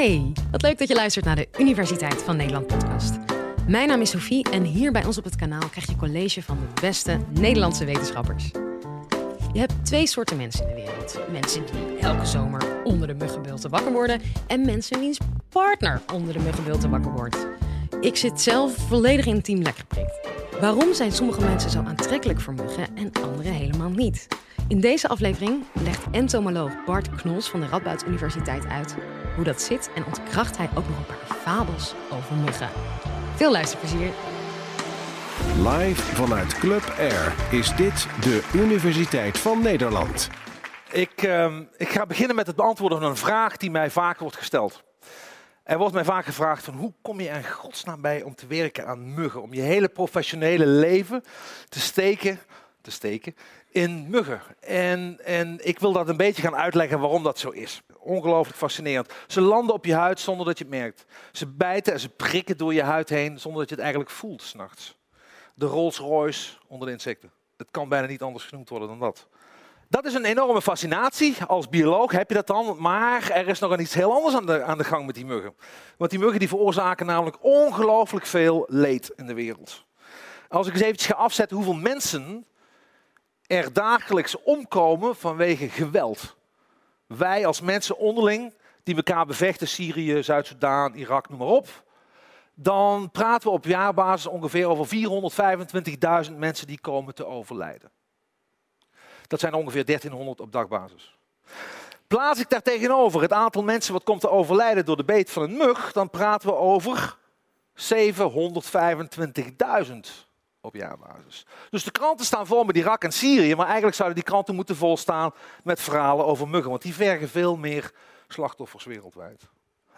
Hey, wat leuk dat je luistert naar de Universiteit van Nederland podcast. Mijn naam is Sophie en hier bij ons op het kanaal krijg je college van de beste Nederlandse wetenschappers. Je hebt twee soorten mensen in de wereld. Mensen die elke zomer onder de muggenbulten wakker worden en mensen wiens partner onder de muggenbulten wakker wordt. Ik zit zelf volledig in team lekker geprikt. Waarom zijn sommige mensen zo aantrekkelijk voor muggen en anderen helemaal niet? In deze aflevering legt entomoloog Bart Knols van de Radboud Universiteit uit hoe dat zit en ontkracht hij ook nog een paar fabels over muggen. Veel luisterplezier. Live vanuit Club Air is dit de Universiteit van Nederland. Ik, ehm, ik ga beginnen met het beantwoorden van een vraag die mij vaak wordt gesteld. Er wordt mij vaak gevraagd van hoe kom je er in godsnaam bij om te werken aan muggen? Om je hele professionele leven te steken, te steken in muggen. En, en ik wil dat een beetje gaan uitleggen waarom dat zo is. Ongelooflijk fascinerend. Ze landen op je huid zonder dat je het merkt. Ze bijten en ze prikken door je huid heen zonder dat je het eigenlijk voelt s'nachts. De Rolls Royce onder de insecten. Het kan bijna niet anders genoemd worden dan dat. Dat is een enorme fascinatie. Als bioloog heb je dat dan. Maar er is nog iets heel anders aan de, aan de gang met die muggen. Want die muggen die veroorzaken namelijk ongelooflijk veel leed in de wereld. Als ik eens eventjes ga afzetten hoeveel mensen er dagelijks omkomen vanwege geweld. Wij als mensen onderling die elkaar bevechten, Syrië, Zuid-Soedan, Irak, noem maar op. Dan praten we op jaarbasis ongeveer over 425.000 mensen die komen te overlijden. Dat zijn ongeveer 1300 op dagbasis. Plaats ik daar tegenover het aantal mensen wat komt te overlijden door de beet van een mug, dan praten we over 725.000 op jaarbasis. Dus de kranten staan vol met Irak en Syrië, maar eigenlijk zouden die kranten moeten volstaan met verhalen over muggen, want die vergen veel meer slachtoffers wereldwijd.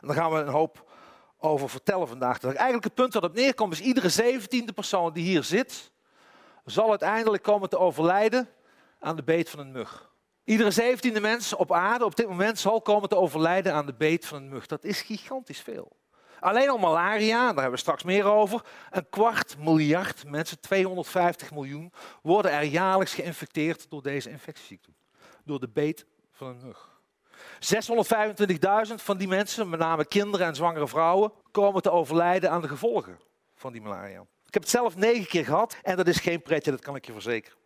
En daar gaan we een hoop over vertellen vandaag. Eigenlijk het punt dat op neerkomt is iedere zeventiende persoon die hier zit, zal uiteindelijk komen te overlijden aan de beet van een mug. Iedere zeventiende mens op aarde op dit moment zal komen te overlijden aan de beet van een mug. Dat is gigantisch veel. Alleen al malaria, daar hebben we straks meer over. Een kwart miljard mensen, 250 miljoen, worden er jaarlijks geïnfecteerd door deze infectieziekte. Door de beet van een mug. 625.000 van die mensen, met name kinderen en zwangere vrouwen, komen te overlijden aan de gevolgen van die malaria. Ik heb het zelf negen keer gehad en dat is geen pretje, dat kan ik je verzekeren.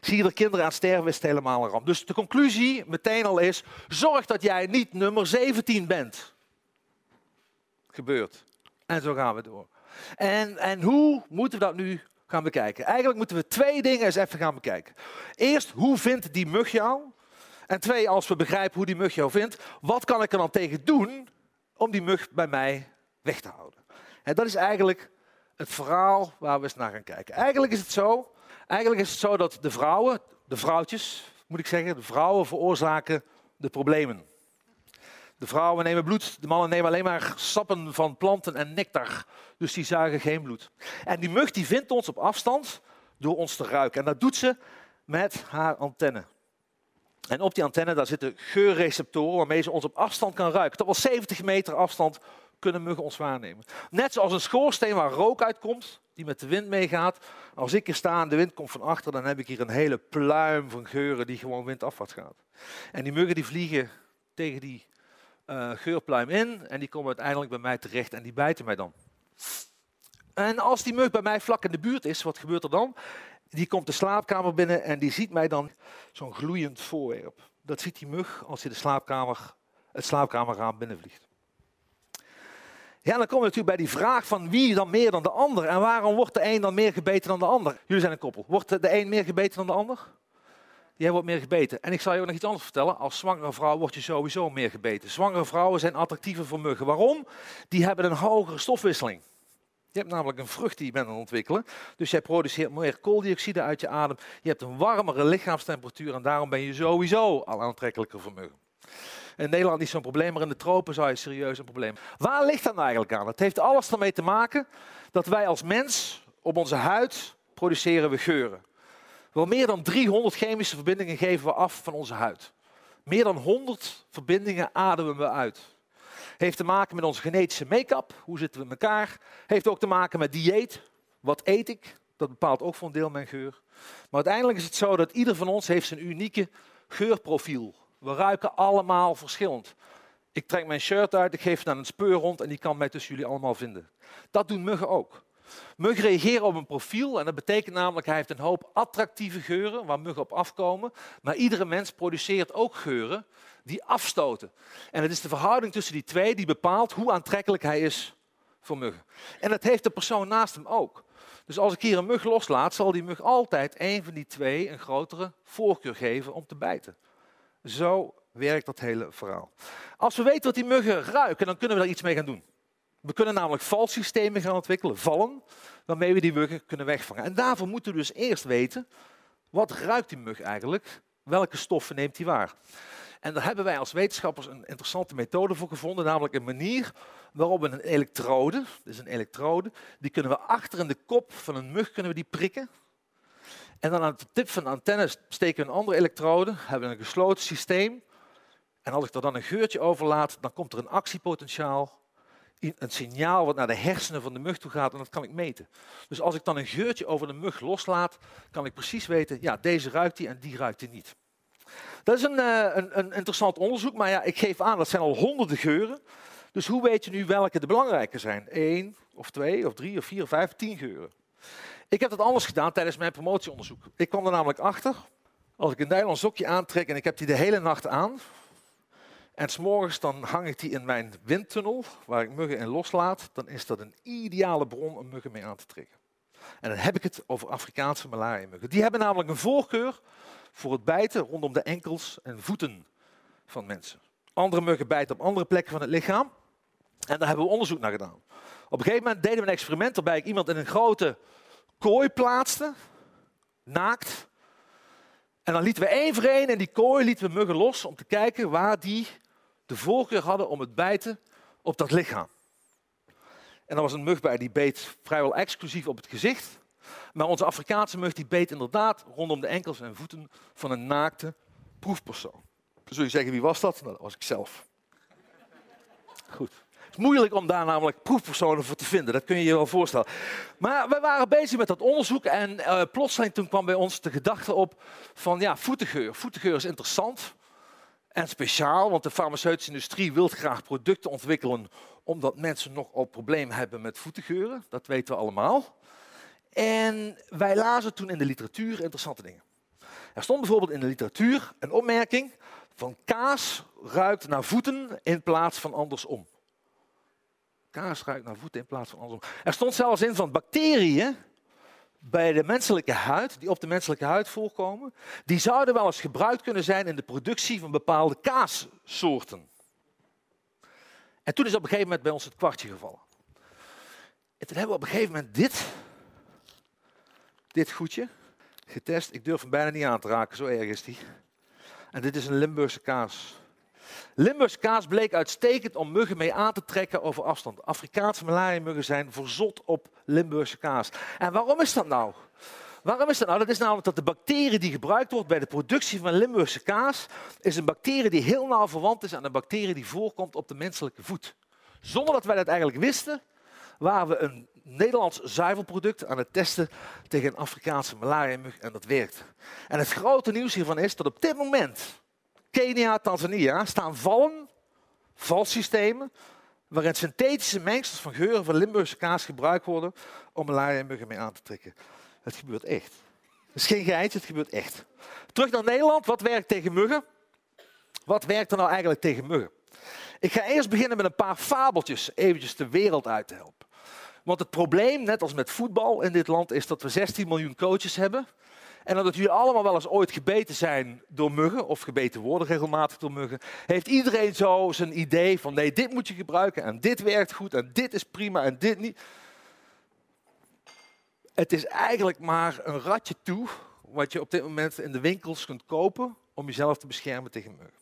Zie je er kinderen aan sterven, is het helemaal een ramp. Dus de conclusie meteen al is, zorg dat jij niet nummer 17 bent gebeurt. En zo gaan we door. En, en hoe moeten we dat nu gaan bekijken? Eigenlijk moeten we twee dingen eens even gaan bekijken. Eerst, hoe vindt die mug jou? En twee, als we begrijpen hoe die mug jou vindt, wat kan ik er dan tegen doen om die mug bij mij weg te houden? En dat is eigenlijk het verhaal waar we eens naar gaan kijken. Eigenlijk is het zo, eigenlijk is het zo dat de vrouwen, de vrouwtjes moet ik zeggen, de vrouwen veroorzaken de problemen. De vrouwen nemen bloed, de mannen nemen alleen maar sappen van planten en nectar. Dus die zuigen geen bloed. En die mug die vindt ons op afstand door ons te ruiken. En dat doet ze met haar antenne. En op die antenne daar zitten geurreceptoren waarmee ze ons op afstand kan ruiken. Tot wel 70 meter afstand kunnen muggen ons waarnemen. Net zoals een schoorsteen waar rook uitkomt, die met de wind meegaat. Als ik er sta en de wind komt van achter, dan heb ik hier een hele pluim van geuren die gewoon windafwaarts gaat. En die muggen die vliegen tegen die uh, geurpluim in en die komen uiteindelijk bij mij terecht en die bijten mij dan. En als die mug bij mij vlak in de buurt is, wat gebeurt er dan? Die komt de slaapkamer binnen en die ziet mij dan zo'n gloeiend voorwerp. Dat ziet die mug als hij de slaapkamer, het slaapkamerraam binnenvliegt. Ja, dan komen we natuurlijk bij die vraag van wie dan meer dan de ander. En waarom wordt de een dan meer gebeten dan de ander? Jullie zijn een koppel. Wordt de een meer gebeten dan de ander? Jij wordt meer gebeten. En ik zal je ook nog iets anders vertellen. Als zwangere vrouw word je sowieso meer gebeten. Zwangere vrouwen zijn attractiever voor muggen. Waarom? Die hebben een hogere stofwisseling. Je hebt namelijk een vrucht die je bent aan het ontwikkelen. Dus jij produceert meer kooldioxide uit je adem. Je hebt een warmere lichaamstemperatuur en daarom ben je sowieso al aantrekkelijker voor muggen. In Nederland niet zo'n probleem, maar in de tropen zou je serieus een probleem. Waar ligt dat nou eigenlijk aan? Het heeft alles ermee te maken dat wij als mens op onze huid produceren we geuren. Wel meer dan 300 chemische verbindingen geven we af van onze huid. Meer dan 100 verbindingen ademen we uit. Heeft te maken met onze genetische make-up, hoe zitten we in elkaar. Heeft ook te maken met dieet, wat eet ik, dat bepaalt ook voor een deel mijn geur. Maar uiteindelijk is het zo dat ieder van ons heeft zijn unieke geurprofiel. We ruiken allemaal verschillend. Ik trek mijn shirt uit, ik geef het aan een speurhond en die kan mij tussen jullie allemaal vinden. Dat doen muggen ook. Muggen reageren op een profiel en dat betekent namelijk hij heeft een hoop attractieve geuren waar muggen op afkomen. Maar iedere mens produceert ook geuren die afstoten. En het is de verhouding tussen die twee die bepaalt hoe aantrekkelijk hij is voor muggen. En dat heeft de persoon naast hem ook. Dus als ik hier een mug loslaat, zal die mug altijd een van die twee een grotere voorkeur geven om te bijten. Zo werkt dat hele verhaal. Als we weten wat die muggen ruiken, dan kunnen we daar iets mee gaan doen. We kunnen namelijk valsystemen gaan ontwikkelen, vallen, waarmee we die muggen kunnen wegvangen. En daarvoor moeten we dus eerst weten, wat ruikt die mug eigenlijk? Welke stoffen neemt hij waar? En daar hebben wij als wetenschappers een interessante methode voor gevonden, namelijk een manier waarop we een elektrode, dus een elektrode, die kunnen we achter in de kop van een mug kunnen we die prikken. En dan aan de tip van de antenne steken we een andere elektrode, hebben we een gesloten systeem. En als ik er dan een geurtje over laat, dan komt er een actiepotentiaal, een signaal wat naar de hersenen van de mug toe gaat en dat kan ik meten. Dus als ik dan een geurtje over de mug loslaat, kan ik precies weten, ja, deze ruikt die en die ruikt die niet. Dat is een, uh, een, een, interessant onderzoek, maar ja, ik geef aan, dat zijn al honderden geuren. Dus hoe weet je nu welke de belangrijke zijn? Eén, of twee, of drie, of vier, of vijf, tien geuren. Ik heb dat anders gedaan tijdens mijn promotieonderzoek. Ik kwam er namelijk achter, als ik een nylon sokje aantrek en ik heb die de hele nacht aan, en s'morgens dan hang ik die in mijn windtunnel, waar ik muggen in loslaat, dan is dat een ideale bron om muggen mee aan te trekken. En dan heb ik het over Afrikaanse malaria-muggen. Die hebben namelijk een voorkeur voor het bijten rondom de enkels en voeten van mensen. Andere muggen bijten op andere plekken van het lichaam. En daar hebben we onderzoek naar gedaan. Op een gegeven moment deden we een experiment waarbij ik iemand in een grote kooi plaatste, naakt. En dan lieten we één voor één in die kooi lieten we muggen los om te kijken waar die de voorkeur hadden om het bijten op dat lichaam. En er was een mug bij die beet vrijwel exclusief op het gezicht. Maar onze Afrikaanse mug die beet inderdaad rondom de enkels en voeten van een naakte proefpersoon. Zul je zeggen, wie was dat? Nou, dat was ik zelf. Goed. Het is moeilijk om daar namelijk proefpersonen voor te vinden, dat kun je je wel voorstellen. Maar we waren bezig met dat onderzoek en uh, plotseling toen kwam bij ons de gedachte op van ja, voetengeur. Voetengeur is interessant en speciaal, want de farmaceutische industrie wil graag producten ontwikkelen omdat mensen nogal problemen hebben met voetengeuren. Dat weten we allemaal. En wij lazen toen in de literatuur interessante dingen. Er stond bijvoorbeeld in de literatuur een opmerking van kaas ruikt naar voeten in plaats van andersom. Kaas ruikt naar voeten in plaats van andersom. Er stond zelfs in van bacteriën bij de menselijke huid, die op de menselijke huid voorkomen, die zouden wel eens gebruikt kunnen zijn in de productie van bepaalde kaassoorten. En toen is op een gegeven moment bij ons het kwartje gevallen. En toen hebben we op een gegeven moment dit, dit goedje, getest. Ik durf hem bijna niet aan te raken, zo erg is die. En dit is een Limburgse kaas. Limburgse kaas bleek uitstekend om muggen mee aan te trekken over afstand. Afrikaanse malaria-muggen zijn verzot op Limburgse kaas. En waarom is dat nou? Waarom is dat nou? Dat is namelijk dat de bacterie die gebruikt wordt bij de productie van Limburgse kaas, is een bacterie die heel nauw verwant is aan een bacterie die voorkomt op de menselijke voet. Zonder dat wij dat eigenlijk wisten, waren we een Nederlands zuivelproduct aan het testen tegen een Afrikaanse malaria-mug en dat werkt. En het grote nieuws hiervan is dat op dit moment Kenia, Tanzania staan vallen, valsystemen, waarin synthetische mengsels van geuren van Limburgse kaas gebruikt worden om malaria-muggen mee aan te trekken. Het gebeurt echt. Het is geen geintje, het gebeurt echt. Terug naar Nederland, wat werkt tegen muggen? Wat werkt er nou eigenlijk tegen muggen? Ik ga eerst beginnen met een paar fabeltjes, eventjes de wereld uit te helpen. Want het probleem, net als met voetbal in dit land, is dat we 16 miljoen coaches hebben. En omdat jullie allemaal wel eens ooit gebeten zijn door muggen, of gebeten worden regelmatig door muggen, heeft iedereen zo zijn idee van nee, dit moet je gebruiken en dit werkt goed en dit is prima en dit niet. Het is eigenlijk maar een ratje toe wat je op dit moment in de winkels kunt kopen om jezelf te beschermen tegen muggen.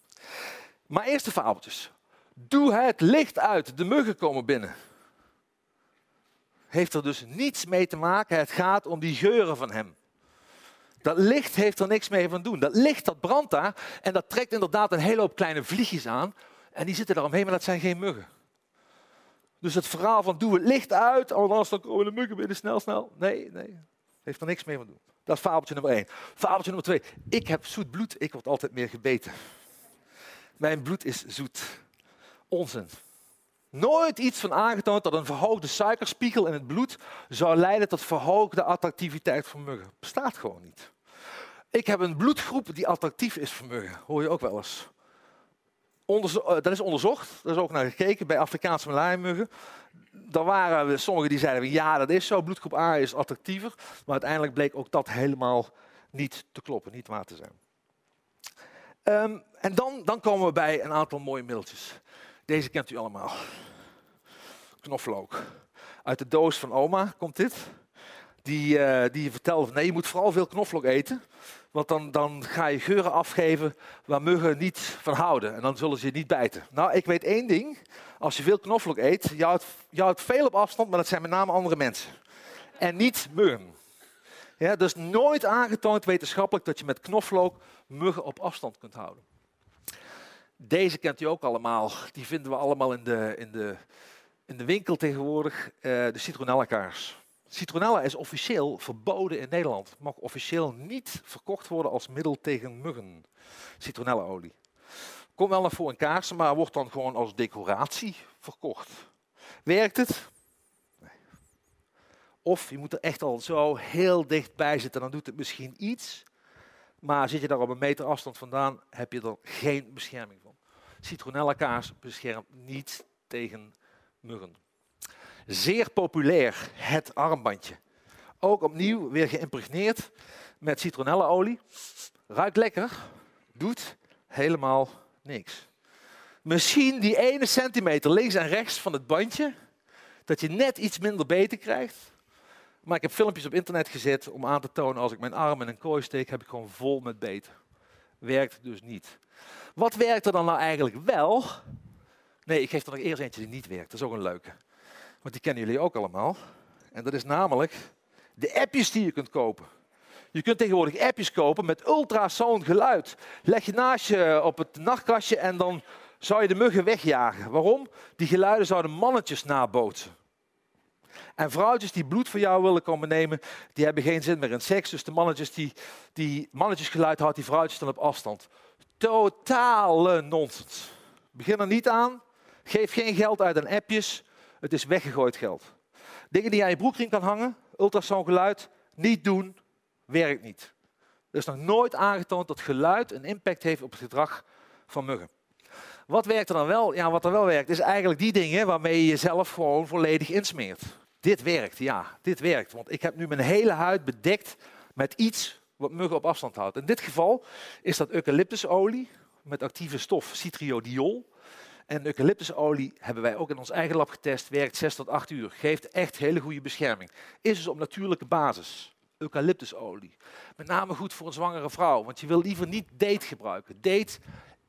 Maar eerst de fabeltjes. Doe het licht uit, de muggen komen binnen heeft er dus niets mee te maken. Het gaat om die geuren van hem. Dat licht heeft er niks mee van doen. Dat licht dat brandt daar en dat trekt inderdaad een hele hoop kleine vliegjes aan. En die zitten omheen, maar dat zijn geen muggen. Dus het verhaal van doe het licht uit, anders dan komen de muggen binnen snel, snel. Nee, nee, heeft er niks mee van doen. Dat is fabeltje nummer één. Fabeltje nummer twee. Ik heb zoet bloed, ik word altijd meer gebeten. Mijn bloed is zoet. Onzin. Nooit iets van aangetoond dat een verhoogde suikerspiegel in het bloed zou leiden tot verhoogde attractiviteit voor muggen. Bestaat gewoon niet. Ik heb een bloedgroep die attractief is voor muggen. Hoor je ook wel eens. Uh, dat is onderzocht, daar is ook naar gekeken bij Afrikaanse malariamuggen. Er waren sommigen die zeiden, ja dat is zo, bloedgroep A is attractiever. Maar uiteindelijk bleek ook dat helemaal niet te kloppen, niet waar te zijn. Um, en dan, dan komen we bij een aantal mooie middeltjes. Deze kent u allemaal. Knoflook. Uit de doos van oma komt dit. Die, uh, die vertelde, nee, je moet vooral veel knoflook eten. Want dan, dan ga je geuren afgeven waar muggen niet van houden. En dan zullen ze je niet bijten. Nou, ik weet één ding. Als je veel knoflook eet, je houdt, je houdt veel op afstand, maar dat zijn met name andere mensen. En niet muggen. Ja, dus nooit aangetoond wetenschappelijk dat je met knoflook muggen op afstand kunt houden. Deze kent u ook allemaal. Die vinden we allemaal in de, in de, in de winkel tegenwoordig. Uh, de citronella-kaars. Citronella is officieel verboden in Nederland. Mag officieel niet verkocht worden als middel tegen muggen. Citronella-olie. Komt wel naar voor in kaarsen, maar wordt dan gewoon als decoratie verkocht. Werkt het? Nee. Of je moet er echt al zo heel dichtbij zitten, dan doet het misschien iets. Maar zit je daar op een meter afstand vandaan, heb je er geen bescherming van. Citronella kaas beschermt niet tegen muggen. Zeer populair, het armbandje. Ook opnieuw weer geïmpregneerd met citronellaolie. Ruikt lekker, doet helemaal niks. Misschien die ene centimeter links en rechts van het bandje, dat je net iets minder beter krijgt. Maar ik heb filmpjes op internet gezet om aan te tonen als ik mijn arm in een kooi steek, heb ik gewoon vol met beet. Werkt dus niet. Wat werkt er dan nou eigenlijk wel? Nee, ik geef er nog eerst eentje die niet werkt. Dat is ook een leuke. Want die kennen jullie ook allemaal. En dat is namelijk de appjes die je kunt kopen. Je kunt tegenwoordig appjes kopen met ultrasound geluid. Leg je naast je op het nachtkastje en dan zou je de muggen wegjagen. Waarom? Die geluiden zouden mannetjes nabootsen. En vrouwtjes die bloed van jou willen komen nemen, die hebben geen zin meer in seks. Dus de mannetjes die, die mannetjesgeluid houdt die vrouwtjes dan op afstand. Totale nonsens. Begin er niet aan. Geef geen geld uit aan appjes. Het is weggegooid geld. Dingen die aan je broekriem kan hangen, ultrasoundgeluid, niet doen, werkt niet. Er is nog nooit aangetoond dat geluid een impact heeft op het gedrag van muggen. Wat werkt er dan wel? Ja, wat er wel werkt, is eigenlijk die dingen waarmee je jezelf gewoon volledig insmeert. Dit werkt, ja, dit werkt. Want ik heb nu mijn hele huid bedekt met iets wat muggen op afstand houdt. In dit geval is dat eucalyptusolie met actieve stof citriodiol. En eucalyptusolie hebben wij ook in ons eigen lab getest. Werkt 6 tot 8 uur. Geeft echt hele goede bescherming. Is dus op natuurlijke basis. Eucalyptusolie. Met name goed voor een zwangere vrouw. Want je wil liever niet date gebruiken. Date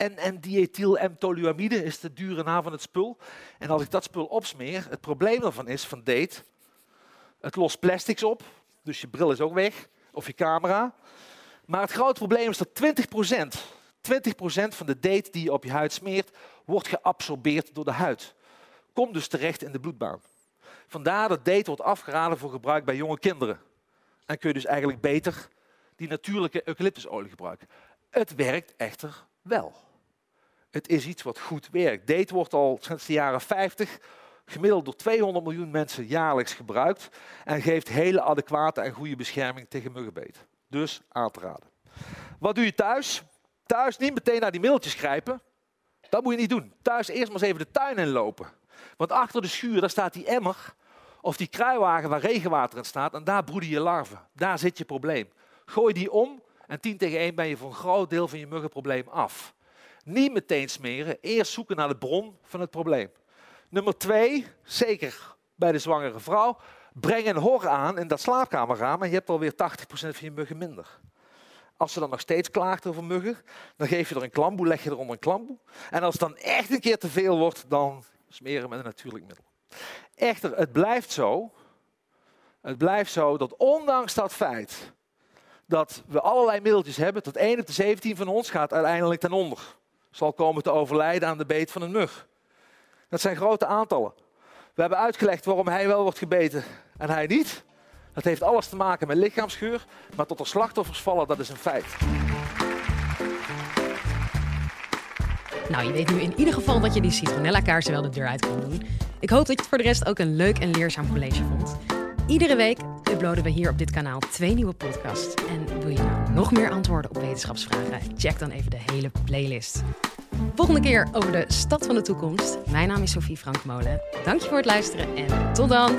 en, en diethyl-M-toluamide is de dure naam van het spul. En als ik dat spul opsmeer, het probleem daarvan is van date, het lost plastics op, dus je bril is ook weg, of je camera. Maar het grote probleem is dat 20%, 20% van de date die je op je huid smeert, wordt geabsorbeerd door de huid. Komt dus terecht in de bloedbaan. Vandaar dat date wordt afgeraden voor gebruik bij jonge kinderen. En kun je dus eigenlijk beter die natuurlijke eucalyptusolie gebruiken. Het werkt echter wel. Het is iets wat goed werkt. Date wordt al sinds de jaren 50 gemiddeld door 200 miljoen mensen jaarlijks gebruikt en geeft hele adequate en goede bescherming tegen muggenbeet. Dus aan te raden. Wat doe je thuis? Thuis niet meteen naar die middeltjes grijpen. Dat moet je niet doen. Thuis eerst maar eens even de tuin inlopen. Want achter de schuur daar staat die emmer of die kruiwagen waar regenwater in staat en daar broeden je larven. Daar zit je probleem. Gooi die om en 10 tegen 1 ben je voor een groot deel van je muggenprobleem af. Niet meteen smeren, eerst zoeken naar de bron van het probleem. Nummer twee, zeker bij de zwangere vrouw, breng een hor aan in dat slaapkamerraam en je hebt alweer 80% van je muggen minder. Als ze dan nog steeds klaagt over muggen, dan geef je er een klamboe, leg je er een klamboe. En als het dan echt een keer te veel wordt, dan smeren met een natuurlijk middel. Echter, het blijft zo, het blijft zo dat ondanks dat feit dat we allerlei middeltjes hebben, tot 1 op de 17 van ons gaat uiteindelijk ten onder zal komen te overlijden aan de beet van een mug. Dat zijn grote aantallen. We hebben uitgelegd waarom hij wel wordt gebeten en hij niet. Dat heeft alles te maken met lichaamsgeur, maar tot er slachtoffers vallen, dat is een feit. Nou, je weet nu in ieder geval dat je die citronella-kaarsen wel de deur uit kan doen. Ik hoop dat je het voor de rest ook een leuk en leerzaam college vond. Iedere week uploaden we hier op dit kanaal twee nieuwe podcasts. En nog meer antwoorden op wetenschapsvragen? Check dan even de hele playlist. Volgende keer over de stad van de toekomst. Mijn naam is Sophie Frankmolen. Dank je voor het luisteren en tot dan!